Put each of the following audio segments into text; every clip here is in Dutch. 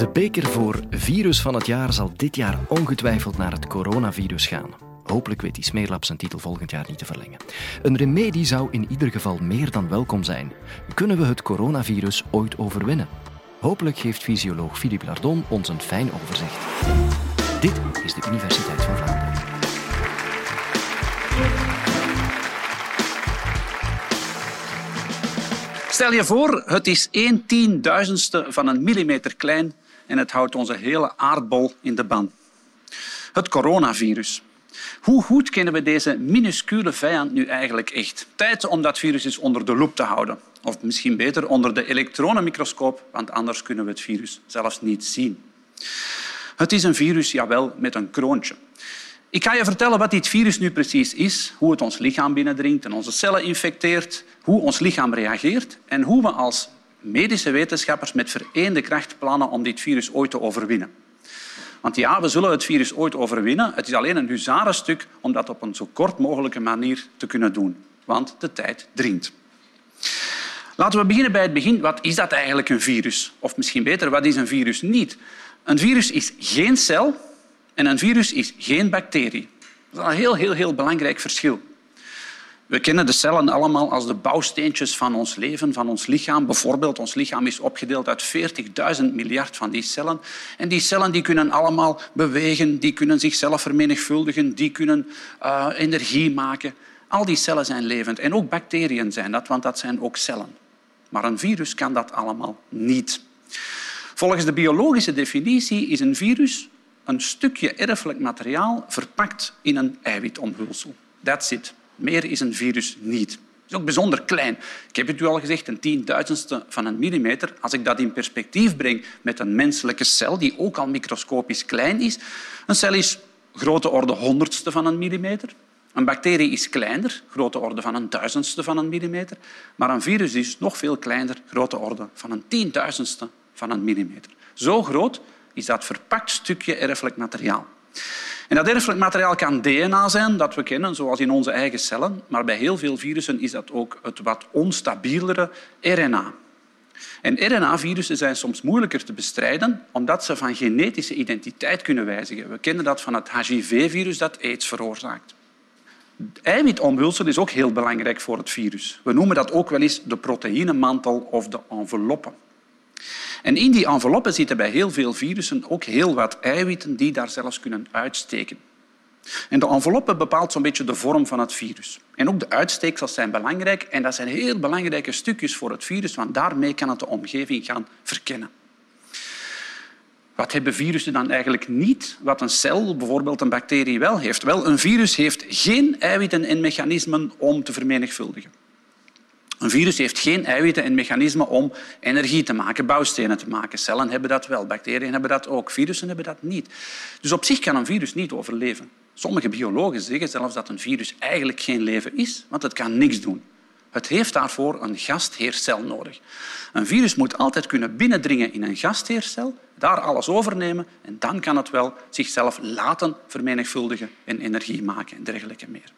De beker voor virus van het jaar zal dit jaar ongetwijfeld naar het coronavirus gaan. Hopelijk weet die Smeerlab zijn titel volgend jaar niet te verlengen. Een remedie zou in ieder geval meer dan welkom zijn. Kunnen we het coronavirus ooit overwinnen? Hopelijk geeft fysioloog Philippe Lardon ons een fijn overzicht. Dit is de Universiteit van Vlaanderen. Stel je voor, het is 1 tienduizendste van een millimeter klein en het houdt onze hele aardbol in de ban. Het coronavirus. Hoe goed kennen we deze minuscule vijand nu eigenlijk echt? Tijd om dat virus eens onder de loep te houden. Of misschien beter onder de elektronenmicroscoop, want anders kunnen we het virus zelfs niet zien. Het is een virus, jawel, met een kroontje. Ik ga je vertellen wat dit virus nu precies is, hoe het ons lichaam binnendringt en onze cellen infecteert, hoe ons lichaam reageert en hoe we als medische wetenschappers met vereende kracht plannen om dit virus ooit te overwinnen. Want ja, we zullen het virus ooit overwinnen. Het is alleen een huzarenstuk om dat op een zo kort mogelijke manier te kunnen doen. Want de tijd dringt. Laten we beginnen bij het begin. Wat is dat eigenlijk, een virus? Of misschien beter, wat is een virus niet? Een virus is geen cel en een virus is geen bacterie. Dat is een heel, heel, heel belangrijk verschil. We kennen de cellen allemaal als de bouwsteentjes van ons leven, van ons lichaam. Bijvoorbeeld, ons lichaam is opgedeeld uit 40.000 miljard van die cellen. En die cellen die kunnen allemaal bewegen, die kunnen zichzelf vermenigvuldigen, die kunnen uh, energie maken. Al die cellen zijn levend. En ook bacteriën zijn dat, want dat zijn ook cellen. Maar een virus kan dat allemaal niet. Volgens de biologische definitie is een virus een stukje erfelijk materiaal verpakt in een eiwitomhulsel. That's it. Meer is een virus niet. Het is ook bijzonder klein. Ik heb het u al gezegd, een tienduizendste van een millimeter. Als ik dat in perspectief breng met een menselijke cel, die ook al microscopisch klein is. Een cel is grote orde honderdste van een millimeter. Een bacterie is kleiner, grote orde van een duizendste van een millimeter. Maar een virus is nog veel kleiner, grote orde van een tienduizendste van een millimeter. Zo groot is dat verpakt stukje erfelijk materiaal. En dat erfelijk materiaal kan DNA zijn, dat we kennen, zoals in onze eigen cellen. Maar bij heel veel virussen is dat ook het wat onstabielere RNA. En RNA-virussen zijn soms moeilijker te bestrijden omdat ze van genetische identiteit kunnen wijzigen. We kennen dat van het HIV-virus dat aids veroorzaakt. Eiwitomhulsel is ook heel belangrijk voor het virus. We noemen dat ook wel eens de proteïnemantel of de enveloppe. En in die enveloppen zitten bij heel veel virussen ook heel wat eiwitten die daar zelfs kunnen uitsteken. En de enveloppe bepaalt zo'n beetje de vorm van het virus. En ook de uitsteeksels zijn belangrijk. En dat zijn heel belangrijke stukjes voor het virus, want daarmee kan het de omgeving gaan verkennen. Wat hebben virussen dan eigenlijk niet, wat een cel, bijvoorbeeld een bacterie, wel heeft? Wel, een virus heeft geen eiwitten en mechanismen om te vermenigvuldigen. Een virus heeft geen eiwitten en mechanismen om energie te maken, bouwstenen te maken. Cellen hebben dat wel, bacteriën hebben dat ook, virussen hebben dat niet. Dus op zich kan een virus niet overleven. Sommige biologen zeggen zelfs dat een virus eigenlijk geen leven is, want het kan niks doen. Het heeft daarvoor een gastheercel nodig. Een virus moet altijd kunnen binnendringen in een gastheercel, daar alles overnemen en dan kan het wel zichzelf laten vermenigvuldigen en energie maken en dergelijke meer.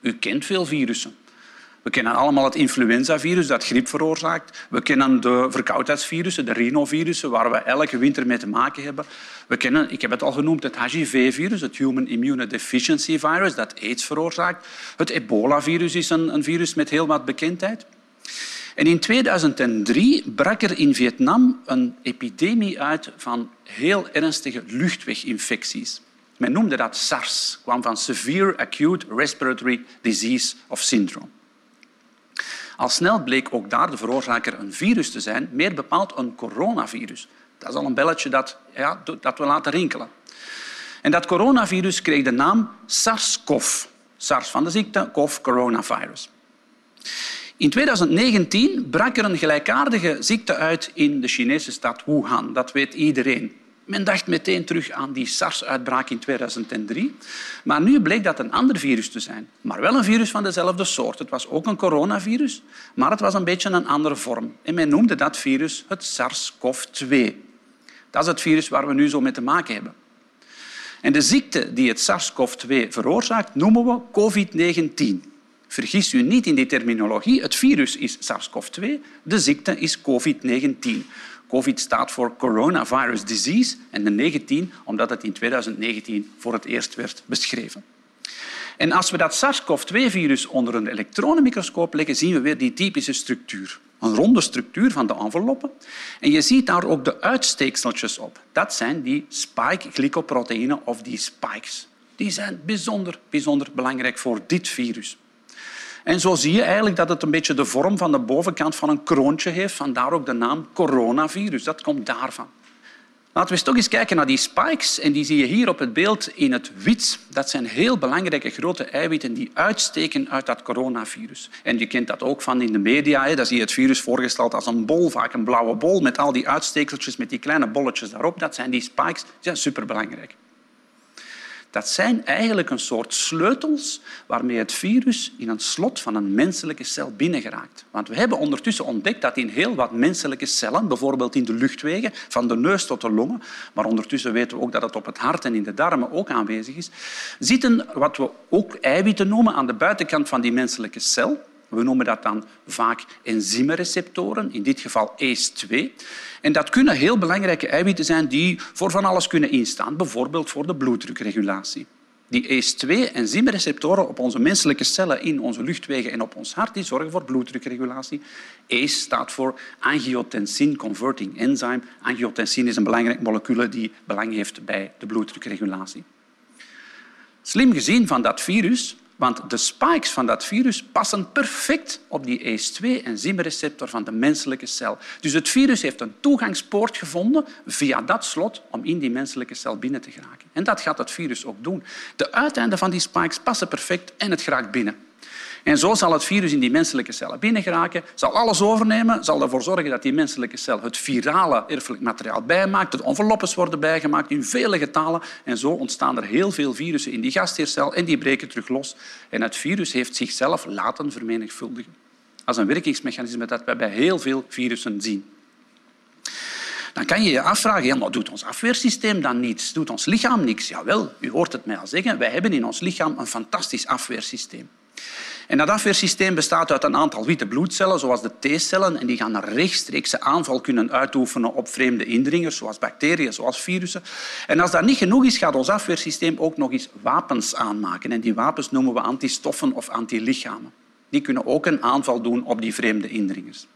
U kent veel virussen. We kennen allemaal het influenzavirus dat griep veroorzaakt. We kennen de verkoudheidsvirussen, de rhinovirussen, waar we elke winter mee te maken hebben. We kennen, ik heb het al genoemd, het HIV-virus, het Human Immunodeficiency Virus, dat aids veroorzaakt. Het ebola-virus is een, een virus met heel wat bekendheid. En in 2003 brak er in Vietnam een epidemie uit van heel ernstige luchtweginfecties. Men noemde dat SARS, kwam van Severe Acute Respiratory Disease of Syndrome. Al snel bleek ook daar de veroorzaker een virus te zijn, meer bepaald een coronavirus. Dat is al een belletje dat, ja, dat we laten rinkelen. En dat coronavirus kreeg de naam SARS-CoV. SARS van de ziekte, CoV, coronavirus. In 2019 brak er een gelijkaardige ziekte uit in de Chinese stad Wuhan. Dat weet iedereen. Men dacht meteen terug aan die SARS-uitbraak in 2003. Maar nu bleek dat een ander virus te zijn. Maar wel een virus van dezelfde soort. Het was ook een coronavirus, maar het was een beetje een andere vorm. En men noemde dat virus het SARS-CoV-2. Dat is het virus waar we nu zo mee te maken hebben. En de ziekte die het SARS-CoV-2 veroorzaakt, noemen we COVID-19. Vergis u niet in die terminologie. Het virus is SARS-CoV-2, de ziekte is COVID-19. COVID staat voor Coronavirus Disease en de 19 omdat het in 2019 voor het eerst werd beschreven. En als we dat SARS-CoV-2-virus onder een elektronenmicroscoop leggen, zien we weer die typische structuur. Een ronde structuur van de enveloppen. En je ziet daar ook de uitsteekseltjes op. Dat zijn die spike-glycoproteïnen of die spikes. Die zijn bijzonder, bijzonder belangrijk voor dit virus. En zo zie je eigenlijk dat het een beetje de vorm van de bovenkant van een kroontje heeft. Vandaar ook de naam coronavirus. Dat komt daarvan. Laten we eens toch eens kijken naar die spikes. En die zie je hier op het beeld in het wit. Dat zijn heel belangrijke grote eiwitten die uitsteken uit dat coronavirus. En je kent dat ook van in de media. Daar zie je het virus voorgesteld als een bol, vaak een blauwe bol, met al die uitstekeltjes, met die kleine bolletjes daarop. Dat zijn die spikes. Die zijn superbelangrijk. Dat zijn eigenlijk een soort sleutels waarmee het virus in een slot van een menselijke cel binnengeraakt. Want we hebben ondertussen ontdekt dat in heel wat menselijke cellen, bijvoorbeeld in de luchtwegen, van de neus tot de longen, maar ondertussen weten we ook dat het op het hart en in de darmen ook aanwezig is, zitten wat we ook eiwitten noemen aan de buitenkant van die menselijke cel. We noemen dat dan vaak enzymreceptoren, in dit geval ACE2. En dat kunnen heel belangrijke eiwitten zijn die voor van alles kunnen instaan, bijvoorbeeld voor de bloeddrukregulatie. Die ACE2-enzymreceptoren op onze menselijke cellen in onze luchtwegen en op ons hart die zorgen voor bloeddrukregulatie. ACE staat voor angiotensin converting enzyme. Angiotensin is een belangrijk molecuul die belang heeft bij de bloeddrukregulatie. Slim gezien van dat virus want de spikes van dat virus passen perfect op die ACE2-enzymreceptor van de menselijke cel. Dus het virus heeft een toegangspoort gevonden via dat slot om in die menselijke cel binnen te geraken. En dat gaat het virus ook doen. De uiteinden van die spikes passen perfect en het geraakt binnen. En zo zal het virus in die menselijke cellen binnengeraken, zal alles overnemen, zal ervoor zorgen dat die menselijke cel het virale erfelijk materiaal bijmaakt, dat enveloppes worden bijgemaakt in vele getalen. En zo ontstaan er heel veel virussen in die gastheercel en die breken terug los. En het virus heeft zichzelf laten vermenigvuldigen. Dat is een werkingsmechanisme dat we bij heel veel virussen zien. Dan kan je je afvragen, ja, doet ons afweersysteem dan niets? Doet ons lichaam niks? Jawel, u hoort het mij al zeggen, wij hebben in ons lichaam een fantastisch afweersysteem. En dat afweersysteem bestaat uit een aantal witte bloedcellen, zoals de T-cellen, en die gaan een rechtstreekse aanval kunnen uitoefenen op vreemde indringers, zoals bacteriën, zoals virussen. En als dat niet genoeg is, gaat ons afweersysteem ook nog eens wapens aanmaken. En die wapens noemen we antistoffen of antilichamen. Die kunnen ook een aanval doen op die vreemde indringers.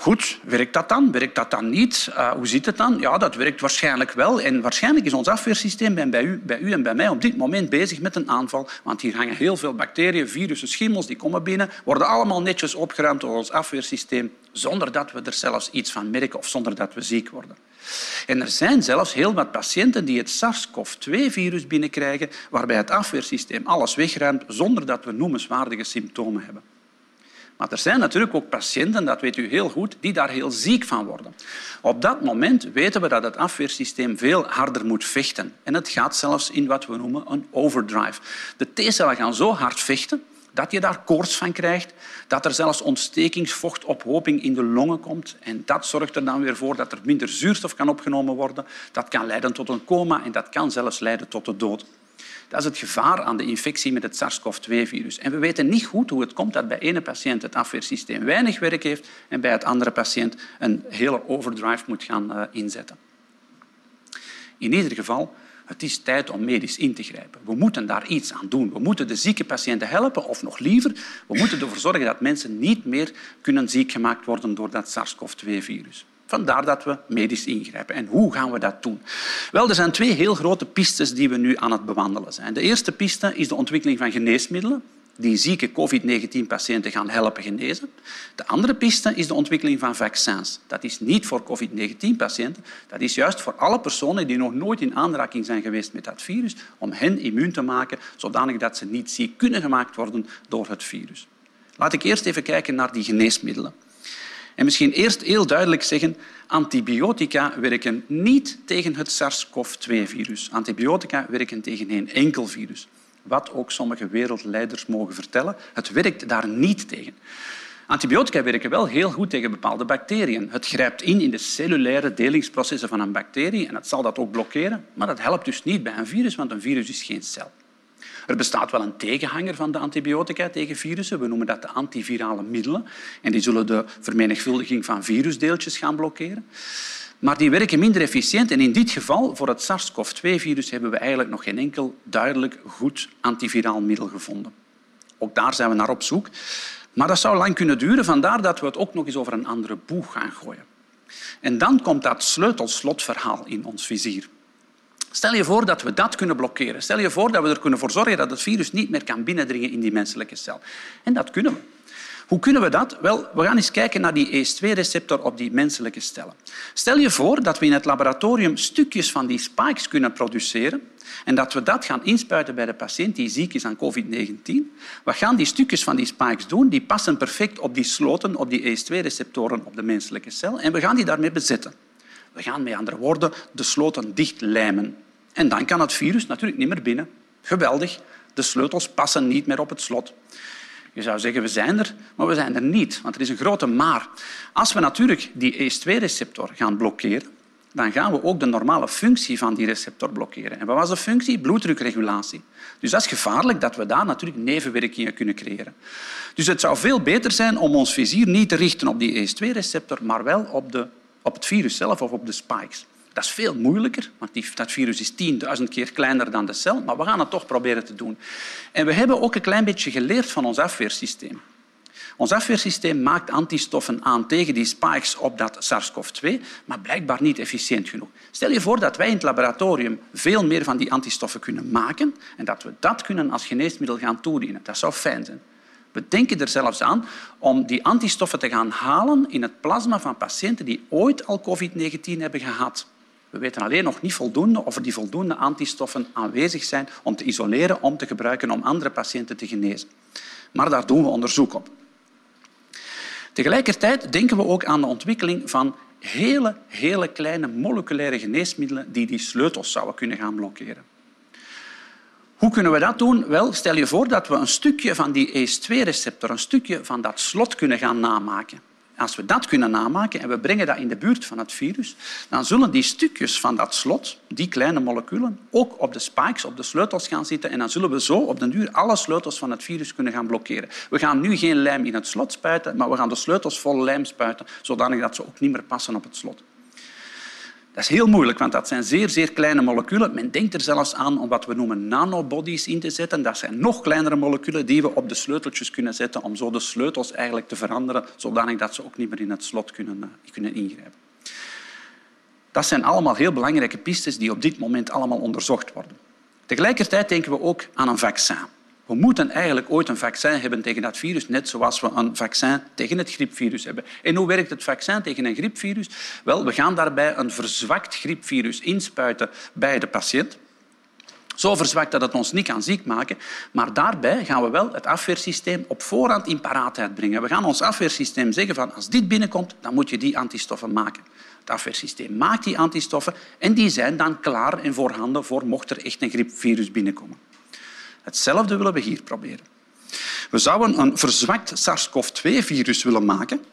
Goed, werkt dat dan? Werkt dat dan niet? Uh, hoe zit het dan? Ja, dat werkt waarschijnlijk wel. En waarschijnlijk is ons afweersysteem bij u, bij u en bij mij op dit moment bezig met een aanval. Want hier hangen heel veel bacteriën, virussen, schimmels, die komen binnen, worden allemaal netjes opgeruimd door ons afweersysteem, zonder dat we er zelfs iets van merken of zonder dat we ziek worden. En er zijn zelfs heel wat patiënten die het SARS-CoV-2-virus binnenkrijgen, waarbij het afweersysteem alles wegruimt zonder dat we noemenswaardige symptomen hebben. Maar er zijn natuurlijk ook patiënten, dat weet u heel goed, die daar heel ziek van worden. Op dat moment weten we dat het afweersysteem veel harder moet vechten. En het gaat zelfs in wat we noemen een overdrive. De T-cellen gaan zo hard vechten dat je daar koorts van krijgt, dat er zelfs ontstekingsvochtophoping in de longen komt. En dat zorgt er dan weer voor dat er minder zuurstof kan opgenomen worden. Dat kan leiden tot een coma en dat kan zelfs leiden tot de dood. Dat is het gevaar aan de infectie met het SARS-CoV-2-virus. En we weten niet goed hoe het komt dat bij ene patiënt het afweersysteem weinig werk heeft en bij het andere patiënt een hele overdrive moet gaan uh, inzetten. In ieder geval, het is tijd om medisch in te grijpen. We moeten daar iets aan doen. We moeten de zieke patiënten helpen, of nog liever, we moeten ervoor zorgen dat mensen niet meer kunnen ziek gemaakt worden door dat SARS-CoV-2-virus. Vandaar dat we medisch ingrijpen. En hoe gaan we dat doen? Wel, er zijn twee heel grote pistes die we nu aan het bewandelen zijn. De eerste piste is de ontwikkeling van geneesmiddelen die zieke COVID-19-patiënten gaan helpen genezen. De andere piste is de ontwikkeling van vaccins. Dat is niet voor COVID-19-patiënten, dat is juist voor alle personen die nog nooit in aanraking zijn geweest met dat virus, om hen immuun te maken, zodanig dat ze niet ziek kunnen gemaakt worden door het virus. Laat ik eerst even kijken naar die geneesmiddelen. En misschien eerst heel duidelijk zeggen, antibiotica werken niet tegen het SARS-CoV-2-virus. Antibiotica werken tegen geen enkel virus. Wat ook sommige wereldleiders mogen vertellen, het werkt daar niet tegen. Antibiotica werken wel heel goed tegen bepaalde bacteriën. Het grijpt in in de cellulaire delingsprocessen van een bacterie en het zal dat ook blokkeren, maar dat helpt dus niet bij een virus, want een virus is geen cel. Er bestaat wel een tegenhanger van de antibiotica tegen virussen. We noemen dat de antivirale middelen. En die zullen de vermenigvuldiging van virusdeeltjes gaan blokkeren. Maar die werken minder efficiënt. En in dit geval, voor het SARS-CoV-2-virus, hebben we eigenlijk nog geen enkel duidelijk goed antiviraal middel gevonden. Ook daar zijn we naar op zoek. Maar dat zou lang kunnen duren, vandaar dat we het ook nog eens over een andere boeg gaan gooien. En dan komt dat sleutelslotverhaal in ons vizier. Stel je voor dat we dat kunnen blokkeren. Stel je voor dat we er kunnen voor zorgen dat het virus niet meer kan binnendringen in die menselijke cel. En dat kunnen we. Hoe kunnen we dat? Wel, we gaan eens kijken naar die ACE2-receptor op die menselijke cellen. Stel je voor dat we in het laboratorium stukjes van die spikes kunnen produceren en dat we dat gaan inspuiten bij de patiënt die ziek is aan COVID-19. Wat gaan die stukjes van die spikes doen? Die passen perfect op die sloten, op die ACE2-receptoren op de menselijke cel en we gaan die daarmee bezetten. We gaan met andere woorden de sloten dichtlijmen. En dan kan het virus natuurlijk niet meer binnen. Geweldig. De sleutels passen niet meer op het slot. Je zou zeggen, we zijn er, maar we zijn er niet. Want er is een grote maar. Als we natuurlijk die ACE2-receptor gaan blokkeren, dan gaan we ook de normale functie van die receptor blokkeren. En wat was de functie? Bloeddrukregulatie. Dus dat is gevaarlijk dat we daar natuurlijk nevenwerkingen kunnen creëren. Dus het zou veel beter zijn om ons vizier niet te richten op die ACE2-receptor, maar wel op, de, op het virus zelf of op de spikes. Dat is veel moeilijker, want die, dat virus is 10.000 keer kleiner dan de cel, maar we gaan het toch proberen te doen. En we hebben ook een klein beetje geleerd van ons afweersysteem. Ons afweersysteem maakt antistoffen aan tegen die spikes op dat SARS-CoV-2, maar blijkbaar niet efficiënt genoeg. Stel je voor dat wij in het laboratorium veel meer van die antistoffen kunnen maken en dat we dat kunnen als geneesmiddel gaan toedienen. Dat zou fijn zijn. We denken er zelfs aan om die antistoffen te gaan halen in het plasma van patiënten die ooit al COVID-19 hebben gehad. We weten alleen nog niet voldoende of er die voldoende antistoffen aanwezig zijn om te isoleren, om te gebruiken om andere patiënten te genezen. Maar daar doen we onderzoek op. Tegelijkertijd denken we ook aan de ontwikkeling van hele, hele kleine moleculaire geneesmiddelen die die sleutels zouden kunnen gaan blokkeren. Hoe kunnen we dat doen? Wel, stel je voor dat we een stukje van die ACE2-receptor, een stukje van dat slot kunnen gaan namaken. Als we dat kunnen namaken en we brengen dat in de buurt van het virus, dan zullen die stukjes van dat slot, die kleine moleculen, ook op de spikes, op de sleutels gaan zitten en dan zullen we zo op den duur alle sleutels van het virus kunnen gaan blokkeren. We gaan nu geen lijm in het slot spuiten, maar we gaan de sleutels vol lijm spuiten, zodanig dat ze ook niet meer passen op het slot. Dat is heel moeilijk, want dat zijn zeer, zeer kleine moleculen. Men denkt er zelfs aan om wat we noemen nanobodies in te zetten. Dat zijn nog kleinere moleculen die we op de sleuteltjes kunnen zetten om zo de sleutels eigenlijk te veranderen, zodanig dat ze ook niet meer in het slot kunnen, eh, kunnen ingrijpen. Dat zijn allemaal heel belangrijke pistes die op dit moment allemaal onderzocht worden. Tegelijkertijd denken we ook aan een vaccin. We moeten eigenlijk ooit een vaccin hebben tegen dat virus, net zoals we een vaccin tegen het griepvirus hebben. En hoe werkt het vaccin tegen een griepvirus? Wel, we gaan daarbij een verzwakt griepvirus inspuiten bij de patiënt. Zo verzwakt dat het ons niet kan ziek maken. Maar daarbij gaan we wel het afweersysteem op voorhand in paraatheid brengen. We gaan ons afweersysteem zeggen van als dit binnenkomt, dan moet je die antistoffen maken. Het afweersysteem maakt die antistoffen en die zijn dan klaar en voorhanden voor mocht er echt een griepvirus binnenkomen. Hetzelfde willen we hier proberen. We zouden een verzwakt SARS-CoV-2-virus willen maken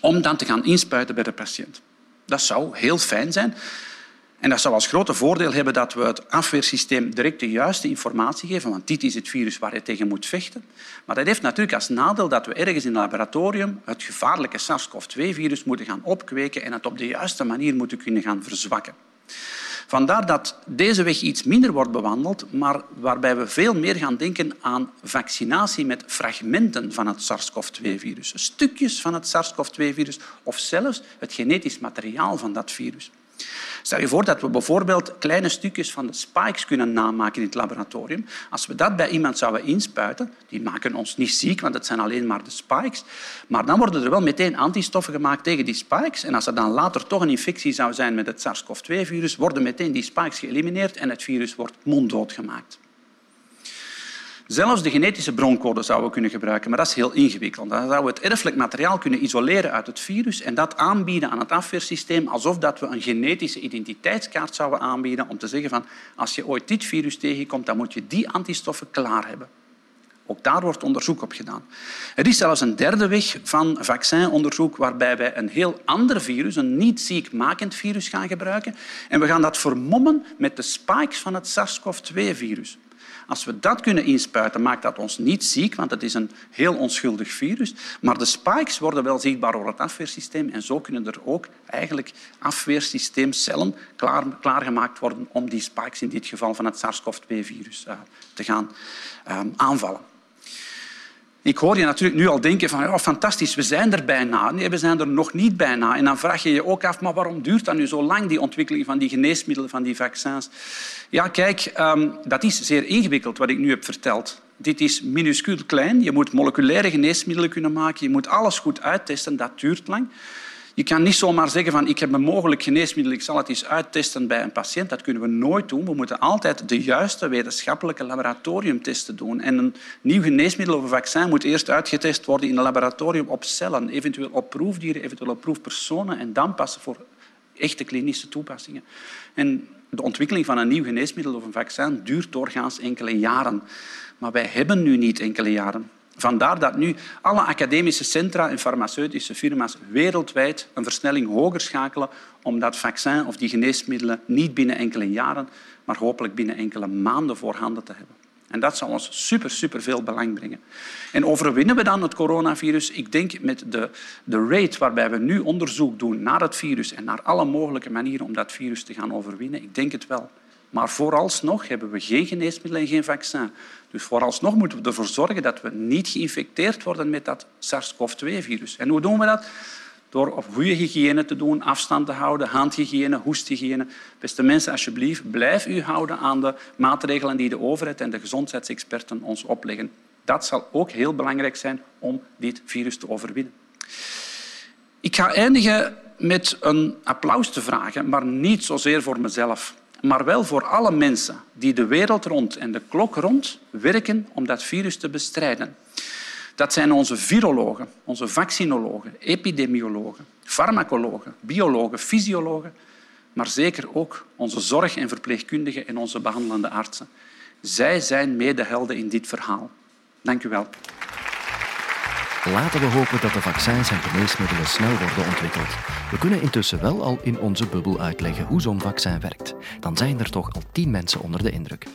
om dan te gaan inspuiten bij de patiënt. Dat zou heel fijn zijn. En dat zou als grote voordeel hebben dat we het afweersysteem direct de juiste informatie geven, want dit is het virus waar je tegen moet vechten. Maar dat heeft natuurlijk als nadeel dat we ergens in het laboratorium het gevaarlijke SARS-CoV-2-virus moeten gaan opkweken en het op de juiste manier moeten kunnen gaan verzwakken. Vandaar dat deze weg iets minder wordt bewandeld, maar waarbij we veel meer gaan denken aan vaccinatie met fragmenten van het SARS-CoV-2-virus. Stukjes van het SARS-CoV-2-virus of zelfs het genetisch materiaal van dat virus. Stel je voor dat we bijvoorbeeld kleine stukjes van de spikes kunnen namaken in het laboratorium. Als we dat bij iemand zouden inspuiten, die maken ons niet ziek, want het zijn alleen maar de spikes. Maar dan worden er wel meteen antistoffen gemaakt tegen die spikes. En als er dan later toch een infectie zou zijn met het SARS-CoV-2-virus, worden meteen die spikes geëlimineerd en het virus wordt monddood gemaakt. Zelfs de genetische broncode zouden we kunnen gebruiken, maar dat is heel ingewikkeld. Dan zouden we het erfelijk materiaal kunnen isoleren uit het virus en dat aanbieden aan het afweersysteem alsof dat we een genetische identiteitskaart zouden aanbieden om te zeggen van als je ooit dit virus tegenkomt, dan moet je die antistoffen klaar hebben. Ook daar wordt onderzoek op gedaan. Er is zelfs een derde weg van vaccinonderzoek waarbij wij een heel ander virus, een niet ziekmakend virus, gaan gebruiken. En we gaan dat vermommen met de spikes van het SARS-CoV-2-virus. Als we dat kunnen inspuiten, maakt dat ons niet ziek, want het is een heel onschuldig virus. Maar de spikes worden wel zichtbaar door het afweersysteem en zo kunnen er ook eigenlijk afweersysteemcellen klaar, klaargemaakt worden om die spikes, in dit geval van het SARS-CoV-2-virus, uh, te gaan um, aanvallen. Ik hoor je natuurlijk nu al denken van oh, fantastisch, we zijn er bijna. Nee, we zijn er nog niet bijna. En dan vraag je je ook af, maar waarom duurt dat nu zo lang, die ontwikkeling van die geneesmiddelen, van die vaccins? Ja, kijk, um, dat is zeer ingewikkeld wat ik nu heb verteld. Dit is minuscuul klein. Je moet moleculaire geneesmiddelen kunnen maken. Je moet alles goed uittesten. Dat duurt lang. Je kan niet zomaar zeggen van ik heb een mogelijk geneesmiddel, ik zal het eens uittesten bij een patiënt. Dat kunnen we nooit doen. We moeten altijd de juiste wetenschappelijke laboratoriumtesten doen. En een nieuw geneesmiddel of een vaccin moet eerst uitgetest worden in een laboratorium op cellen, eventueel op proefdieren, eventueel op proefpersonen en dan passen voor echte klinische toepassingen. En de ontwikkeling van een nieuw geneesmiddel of een vaccin duurt doorgaans enkele jaren. Maar wij hebben nu niet enkele jaren. Vandaar dat nu alle academische centra en farmaceutische firma's wereldwijd een versnelling hoger schakelen om dat vaccin of die geneesmiddelen niet binnen enkele jaren, maar hopelijk binnen enkele maanden voorhanden te hebben. En dat zal ons super, super veel belang brengen. En overwinnen we dan het coronavirus? Ik denk met de, de rate waarbij we nu onderzoek doen naar het virus en naar alle mogelijke manieren om dat virus te gaan overwinnen, ik denk het wel. Maar vooralsnog hebben we geen geneesmiddel en geen vaccin. Dus vooralsnog moeten we ervoor zorgen dat we niet geïnfecteerd worden met dat SARS-CoV-2-virus. En hoe doen we dat? Door op goede hygiëne te doen, afstand te houden, handhygiëne, hoesthygiëne. Beste mensen, alsjeblieft, blijf u houden aan de maatregelen die de overheid en de gezondheidsexperten ons opleggen. Dat zal ook heel belangrijk zijn om dit virus te overwinnen. Ik ga eindigen met een applaus te vragen, maar niet zozeer voor mezelf maar wel voor alle mensen die de wereld rond en de klok rond werken om dat virus te bestrijden. Dat zijn onze virologen, onze vaccinologen, epidemiologen, farmacologen, biologen, fysiologen, maar zeker ook onze zorg- en verpleegkundigen en onze behandelende artsen. Zij zijn medehelden in dit verhaal. Dank u wel. Laten we hopen dat de vaccins en geneesmiddelen snel worden ontwikkeld. We kunnen intussen wel al in onze bubbel uitleggen hoe zo'n vaccin werkt. Dan zijn er toch al tien mensen onder de indruk.